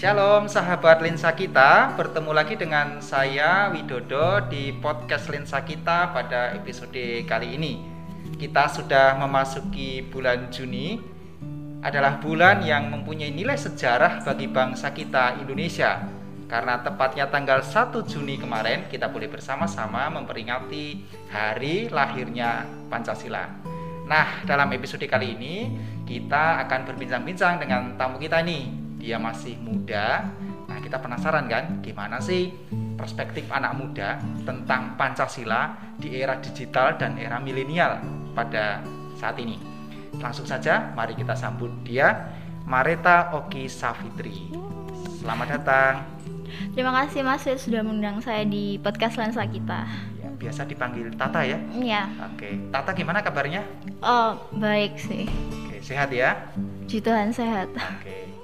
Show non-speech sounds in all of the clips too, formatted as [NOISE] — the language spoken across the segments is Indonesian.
Shalom sahabat lensa kita, bertemu lagi dengan saya Widodo di podcast lensa kita pada episode kali ini. Kita sudah memasuki bulan Juni, adalah bulan yang mempunyai nilai sejarah bagi bangsa kita Indonesia. Karena tepatnya tanggal 1 Juni kemarin kita boleh bersama-sama memperingati hari lahirnya Pancasila. Nah, dalam episode kali ini kita akan berbincang-bincang dengan tamu kita nih dia masih muda. Nah, kita penasaran kan gimana sih perspektif anak muda tentang Pancasila di era digital dan era milenial pada saat ini. Langsung saja mari kita sambut dia Mareta Oki Safitri. Selamat datang. Terima kasih Mas Fit sudah mengundang saya di podcast lensa kita. Ya, biasa dipanggil Tata ya? Iya. Oke, Tata gimana kabarnya? Oh, baik sih. Oke, sehat ya? Puji Tuhan sehat. Oke.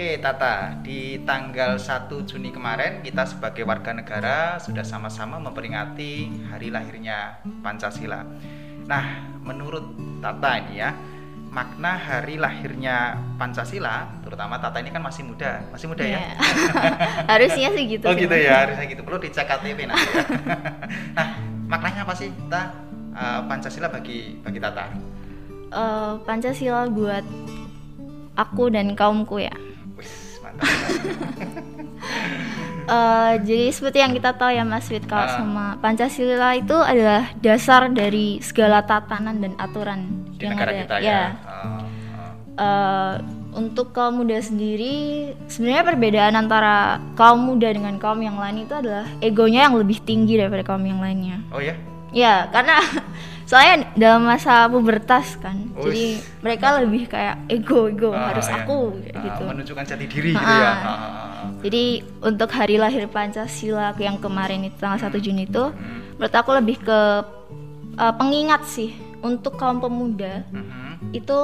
Oke Tata, di tanggal 1 Juni kemarin kita sebagai warga negara sudah sama-sama memperingati hari lahirnya Pancasila. Nah, menurut Tata ini ya, makna hari lahirnya Pancasila, terutama Tata ini kan masih muda, masih muda ya? Iya. [LAUGHS] Harusnya sih gitu. oh sih, gitu ya, harusnya gitu. Perlu dicek KTP nanti ya. [LAUGHS] nah, maknanya apa sih Tata eh, Pancasila bagi bagi Tata? Eh, Pancasila buat aku dan kaumku ya. [LAUGHS] Eh, jadi seperti yang kita tahu ya Mas Fit kalau Ah. sama Pancasila itu adalah dasar dari segala tatanan dan aturan di negara ada. kita ya. Ya. Oh. Eh, untuk kaum muda sendiri sebenarnya perbedaan antara kaum muda dengan kaum yang lain itu adalah egonya yang lebih tinggi daripada kaum yang lainnya. Oh ya? Ya, karena [LAUGHS] soalnya dalam masa pubertas kan. Ush. Jadi mereka lebih kayak ego ego Ah, harus ya. aku kayak Ah, gitu. menunjukkan jati diri gitu Ah. ya. Ah, ah, ah. Jadi untuk hari lahir Pancasila yang kemarin itu tanggal 1 Juni itu Hmm. menurut aku lebih ke uh, pengingat sih untuk kaum pemuda Mhm, itu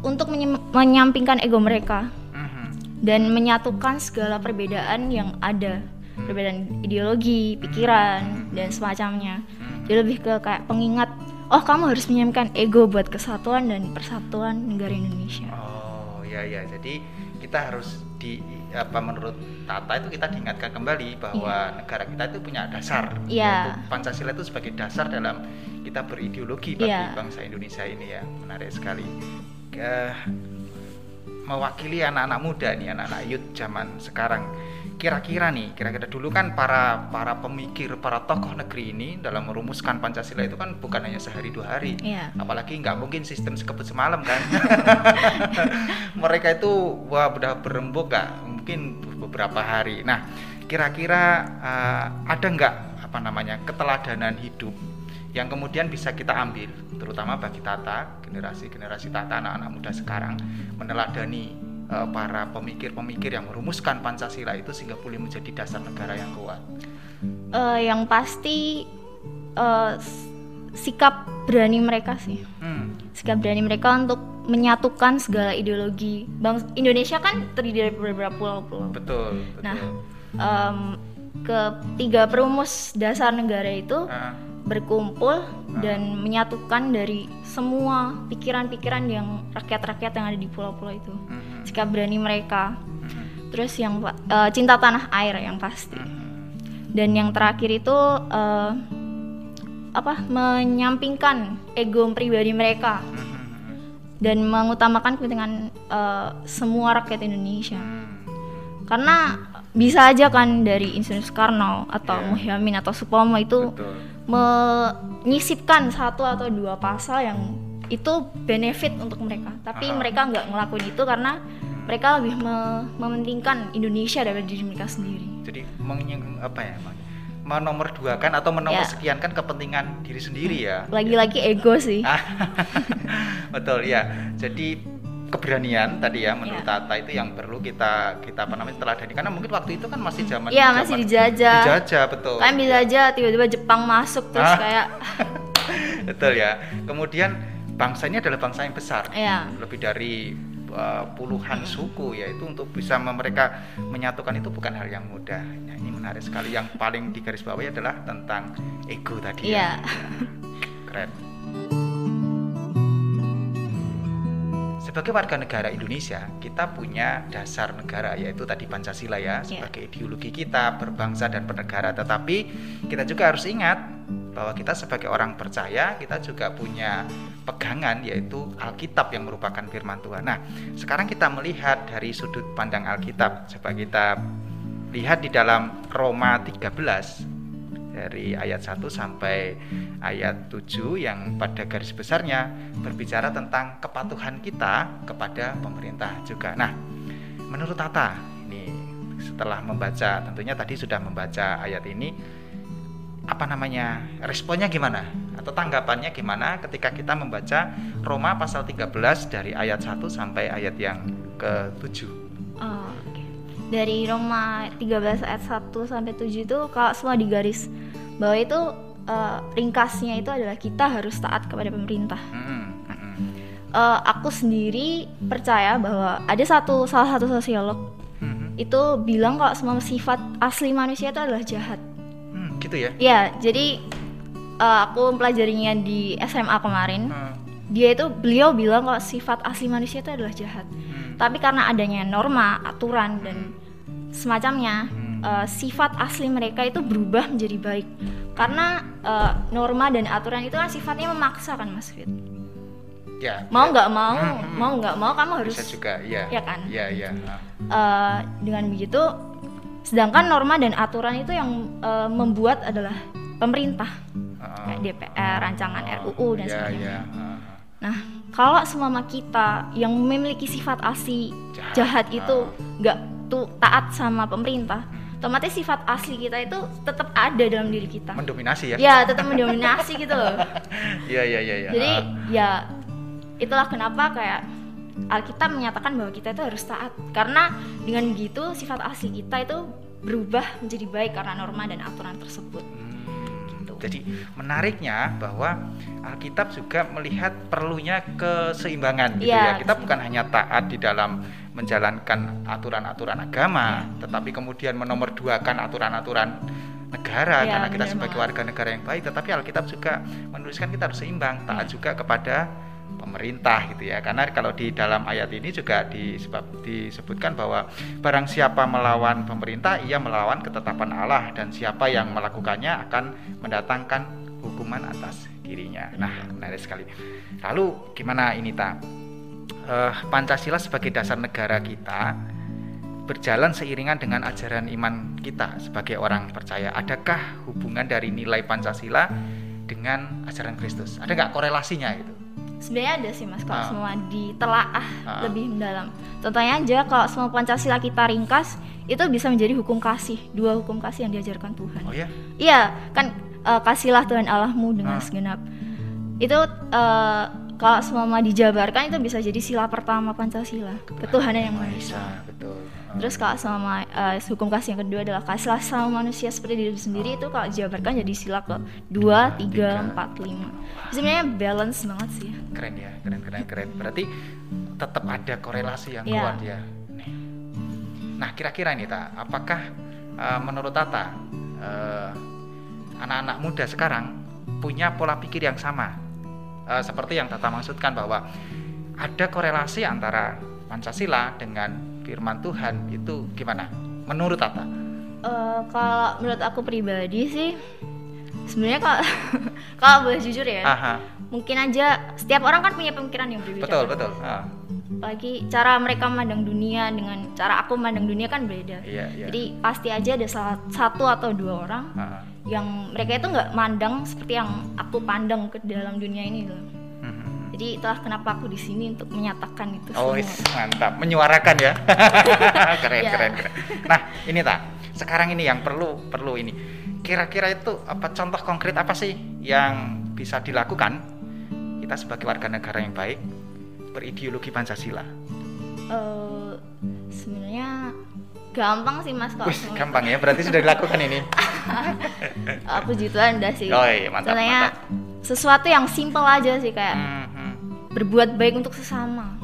untuk menyampingkan ego mereka mhm. dan menyatukan segala perbedaan yang ada perbedaan ideologi, pikiran dan semacamnya. Jadi lebih ke kayak pengingat, oh kamu harus menyampaikan ego buat kesatuan dan persatuan negara Indonesia. Oh ya ya. Jadi kita harus di apa menurut Tata itu kita diingatkan kembali bahwa negara kita itu punya dasar. Iya. yaitu Pancasila itu sebagai dasar dalam kita berideologi bagi Iya. bangsa Indonesia ini ya. Menarik sekali. Eh, mewakili anak-anak muda nih, anak-anak youth zaman sekarang. Kira-kira nih, kira-kira dulu kan para para pemikir, para tokoh negeri ini dalam merumuskan Pancasila itu kan bukan hanya sehari dua hari, Iya. apalagi nggak mungkin sistem sekebut semalam kan. [LAUGHS] Mereka itu wah udah berembuk nggak? Mungkin beberapa hari. Nah kira-kira eh, ada nggak apa namanya keteladanan hidup yang kemudian bisa kita ambil terutama bagi Tata generasi-generasi Tata anak-anak muda sekarang meneladani eh, para pemikir-pemikir yang merumuskan Pancasila itu sehingga boleh menjadi dasar negara yang kuat Eh, yang pasti s- sikap berani mereka sih, hmm. sikap berani mereka untuk menyatukan segala ideologi. Bang Indonesia kan terdiri dari beberapa pulau-pulau. betul betul Nah, em, ketiga perumus dasar negara itu Ah, berkumpul dan menyatukan dari semua pikiran-pikiran yang rakyat-rakyat yang ada di pulau-pulau itu. Mhm, Sikap berani mereka. mhm, Terus yang eh, cinta tanah air yang pasti. mhm. Dan yang terakhir itu eh, apa? menyampingkan ego pribadi mereka Mhm, dan mengutamakan kepentingan eh, semua rakyat Indonesia. mhm. Karena bisa aja kan dari Insinyur Soekarno atau Iya. Muhyamin atau Supomo itu betul menyisipkan satu atau dua pasal yang itu benefit untuk mereka tapi Aha. mereka nggak ngelakuin itu karena mereka lebih me- mementingkan Indonesia daripada diri mereka sendiri. Jadi menging apa ya Mak? menomor dua kan atau menomor Ya. sekian kan kepentingan diri sendiri ya. Lagi-lagi ego sih. Ah, [LAUGHS] betul ya. Jadi keberanian tadi ya menurut Ya. Tata itu yang perlu kita kita apa namanya teladani. Karena mungkin waktu itu kan masih zaman Iya masih zaman dijajah. dijajah betul. Kan bisa aja tiba-tiba Jepang masuk terus Ah. kayak [LAUGHS] betul ya. Kemudian bangsa ini adalah bangsa yang besar. Ya lebih dari uh, puluhan suku yaitu untuk bisa me- mereka menyatukan itu bukan hal yang mudah. Nah, ini menarik sekali yang paling digarisbawahi adalah tentang ego tadi Iya. ya. [LAUGHS] Keren. sebagai warga negara Indonesia, kita punya dasar negara yaitu tadi Pancasila ya Iya. sebagai ideologi kita berbangsa dan bernegara. Tetapi kita juga harus ingat bahwa kita sebagai orang percaya kita juga punya pegangan yaitu Alkitab yang merupakan firman Tuhan. Nah, sekarang kita melihat dari sudut pandang Alkitab. Coba kita lihat di dalam Roma 13 dari ayat 1 sampai ayat 7 yang pada garis besarnya berbicara tentang kepatuhan kita kepada pemerintah juga. Nah, menurut Tata ini setelah membaca tentunya tadi sudah membaca ayat ini apa namanya responnya gimana atau tanggapannya gimana ketika kita membaca Roma pasal 13 dari ayat 1 sampai ayat yang ke-7 Oh, oke. Dari Roma 13 ayat 1 sampai 7 itu kalau semua digaris bahwa itu eh, ringkasnya itu adalah kita harus taat kepada pemerintah. Mm-mm. Eh, aku sendiri percaya bahwa ada satu salah satu sosiolog Mhm. itu bilang kalau semua sifat asli manusia itu adalah jahat. Hmm, gitu ya Ya, jadi eh, aku mempelajarinya di SMA kemarin. Hmm, Dia itu beliau bilang kalau sifat asli manusia itu adalah jahat. hmm, Tapi karena adanya norma, aturan dan semacamnya, Hmm. eh, sifat asli mereka itu berubah menjadi baik. Karena eh, norma dan aturan itu kan sifatnya memaksa kan, Mas Fit. ya Mau ya. nggak mau, Hmm, hmm. mau nggak mau kamu harus bisa juga ya ya kan? ya ya eh, dengan begitu. Sedangkan norma dan aturan itu yang eh, membuat adalah pemerintah, Ah. Kayak DPR, rancangan RUU dan ya, sebagainya. ya. Ah. Nah, kalau semua kita yang memiliki sifat asli Jahat. jahat, itu Ah. nggak tuh taat sama pemerintah, otomatis sifat asli kita itu tetap ada dalam diri kita. mendominasi ya Ya, tetap mendominasi gitu loh. [LAUGHS] ya ya ya ya Jadi Ah. ya itulah kenapa kayak Alkitab menyatakan bahwa kita itu harus taat karena dengan begitu sifat asli kita itu berubah menjadi baik karena norma dan aturan tersebut. Hmm. Jadi menariknya bahwa Alkitab juga melihat perlunya keseimbangan gitu Iya, ya. Kita keseimbangan. bukan hanya taat di dalam menjalankan aturan-aturan agama, Iya. tetapi kemudian menomorduakan aturan-aturan negara Iya, karena kita benar sebagai banget. warga negara yang baik, tetapi Alkitab juga menuliskan kita harus seimbang, taat Iya. juga kepada pemerintah gitu ya. Karena kalau di dalam ayat ini juga disebab, disebutkan bahwa barang siapa melawan pemerintah ia melawan ketetapan Allah dan siapa yang melakukannya akan mendatangkan hukuman atas dirinya. Nah, menarik sekali. Lalu gimana ini ta? Eh, Pancasila sebagai dasar negara kita berjalan seiringan dengan ajaran iman kita sebagai orang percaya. Adakah hubungan dari nilai Pancasila dengan ajaran Kristus? Ada nggak korelasinya gitu? Sebenarnya ada sih mas kalau Ah. semua ditelaah Ah. lebih mendalam. Contohnya aja kalau semua Pancasila kita ringkas itu bisa menjadi hukum kasih, dua hukum kasih yang diajarkan Tuhan. Oh ya? Iya, kan eh, kasihlah Tuhan Allahmu dengan Ah. segenap. Itu eh, kalau semua dijabarkan itu bisa jadi sila pertama Pancasila, ketuhanan yang Maha Esa. betul. Terus kalau sama eh, hukum kasih yang kedua adalah kasihlah sama manusia seperti diri sendiri itu kalau dijabarkan jadi sila ke 2, 3, 4, 5. Sebenarnya balance banget sih. keren ya, keren keren keren. Berarti tetap ada korelasi yang Iya. kuat ya. Nih. Nah, kira-kira ini ta, apakah eh, menurut Tata eh, anak-anak muda sekarang punya pola pikir yang sama? Eh, seperti yang Tata maksudkan bahwa ada korelasi antara Pancasila dengan firman Tuhan itu gimana? Menurut Tata? Eh, kalau menurut aku pribadi sih sebenarnya kalau [LAUGHS] kalau boleh jujur ya Aha, mungkin aja setiap orang kan punya pemikiran yang berbeda betul betul. Ah, apalagi cara mereka memandang dunia dengan cara aku memandang dunia kan beda iya iya. jadi pasti aja ada salah satu atau dua orang Ah, yang mereka itu nggak mandang seperti yang aku pandang ke dalam dunia ini loh mhm. jadi itulah kenapa aku di sini untuk menyatakan itu Oh, semua wis, [LAUGHS] mantap, menyuarakan ya. [LAUGHS] keren, Ya. keren, keren. Nah, ini tak. Sekarang ini yang perlu perlu ini. Kira-kira itu apa contoh konkret apa sih yang bisa dilakukan kita sebagai warga negara yang baik berideologi Pancasila? Eh, sebenarnya gampang sih mas kalau Wih, gampang ya. Berarti sudah dilakukan ini. [LAUGHS] aku puji Tuhan udah sih Oh, iya, mantap, Sebenarnya mantap. sesuatu yang simple aja sih kayak Hmm, hmm. berbuat baik untuk sesama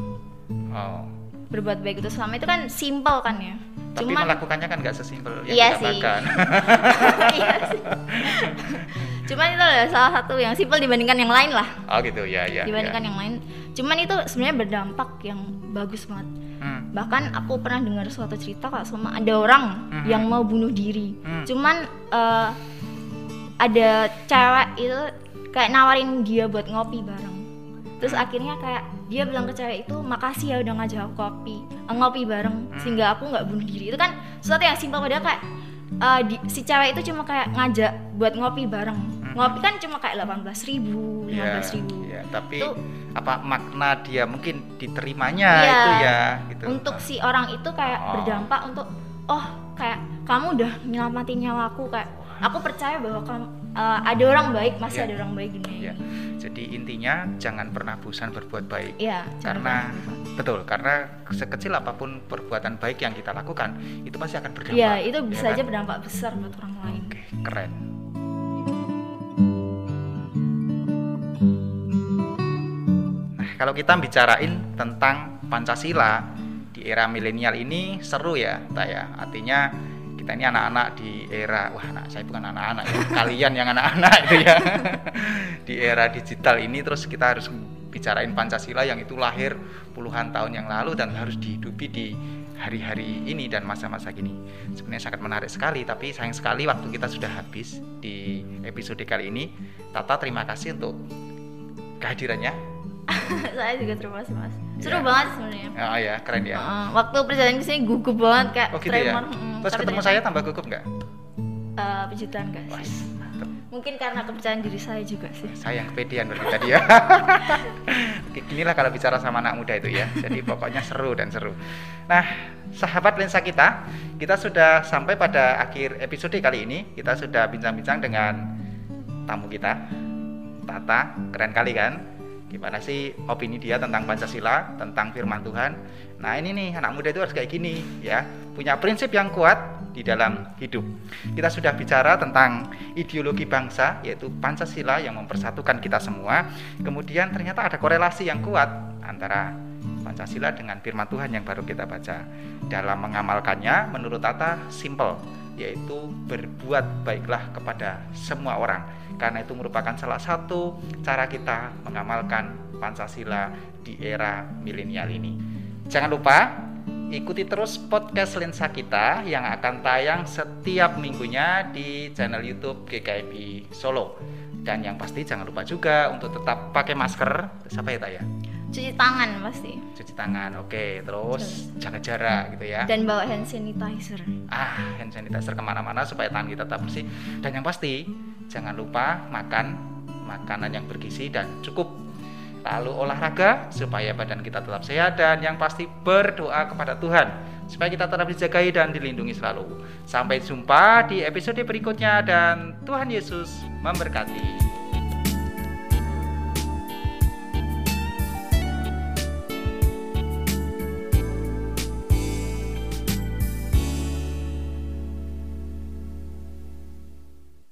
Oh. berbuat baik untuk sesama itu kan simple kan ya Tapi cuman melakukannya kan nggak sesimpel yang Iya kita sih. [LAUGHS] Iya sih. [LAUGHS] cuman itu adalah salah satu yang simpel dibandingkan yang lain lah oh gitu ya ya dibandingkan ya. yang lain cuman itu sebenarnya berdampak yang bagus banget Hmm. bahkan aku pernah dengar suatu cerita kak sama ada orang Mhm. yang mau bunuh diri Hmm. cuman eh, ada cewek itu kayak nawarin dia buat ngopi bareng terus Hmm. akhirnya kayak dia bilang ke cewek itu makasih ya udah ngajak aku kopi eh, ngopi bareng Hmm. sehingga aku nggak bunuh diri itu kan sesuatu yang simpel padahal kayak eh, di- si cewek itu cuma kayak ngajak buat ngopi bareng Hmm. Ngopi kan cuma kayak 18.000 ribu Iya, 15.000 ribu iya, tapi Itu- apa makna dia mungkin diterimanya Iya. itu ya gitu. untuk si orang itu kayak Oh. berdampak untuk oh kayak kamu udah nyelamatin nyawaku kayak aku percaya bahwa kamu eh, ada orang baik masih Iya. ada orang baik di dunia Ya. ini Jadi intinya jangan pernah bosan berbuat baik. Iya, jangan Karena betul, karena sekecil apa pun perbuatan baik yang kita lakukan itu pasti akan berdampak. Iya, itu ya bisa kan? aja berdampak besar buat orang lain. Oke, keren. Kalau kita bicarain tentang Pancasila di era milenial ini seru ya, tak ya. Artinya kita ini anak-anak di era wah anak saya bukan anak-anak ya kalian yang anak-anak itu ya. [LAUGHS] Di era digital ini terus kita harus bicarain Pancasila yang itu lahir puluhan tahun yang lalu dan harus dihidupi di hari-hari ini dan masa-masa gini sebenarnya sangat menarik sekali tapi sayang sekali waktu kita sudah habis di episode kali ini. Tata terima kasih untuk kehadirannya [LAUGHS] Saya juga terima kasih mas. Seru Iya. banget sebenarnya. oh ya keren ya Heeh, waktu perjalanan ke sini gugup banget kayak oh gitu ya tremor. mm, terus ketemu saya tambah gugup nggak eh, pejutan guys. Wah, mantep. Mungkin karena kepercayaan diri saya juga sih. saya yang kepedean berarti tadi ya [LAUGHS] Oke, inilah kalau bicara sama anak muda itu ya jadi pokoknya seru dan seru nah sahabat lensa kita kita sudah sampai pada akhir episode kali ini kita sudah bincang-bincang dengan tamu kita Tata keren kali kan gimana sih opini dia tentang Pancasila tentang firman Tuhan? Nah ini nih anak muda itu harus kayak gini ya. Punya prinsip yang kuat di dalam hidup. Kita sudah bicara tentang ideologi bangsa yaitu Pancasila yang mempersatukan kita semua. Kemudian ternyata ada korelasi yang kuat antara Pancasila dengan firman Tuhan yang baru kita baca. Dalam mengamalkannya menurut Tata simple yaitu berbuat baiklah kepada semua orang karena itu merupakan salah satu cara kita mengamalkan Pancasila di era milenial ini. Jangan lupa ikuti terus podcast lensa kita yang akan tayang setiap minggunya di channel YouTube GKMI Solo. Dan yang pasti jangan lupa juga untuk tetap pakai masker. Terus apa ya Taya? Cuci tangan pasti. Cuci tangan, oke. Terus jaga jarak gitu ya. Dan bawa hand sanitizer. ah hand sanitizer ke mana-mana supaya tangan kita tetap bersih dan yang pasti jangan lupa makan makanan yang bergizi dan cukup lalu olahraga supaya badan kita tetap sehat dan yang pasti berdoa kepada Tuhan supaya kita tetap dijagai dan dilindungi selalu sampai jumpa di episode berikutnya dan Tuhan Yesus memberkati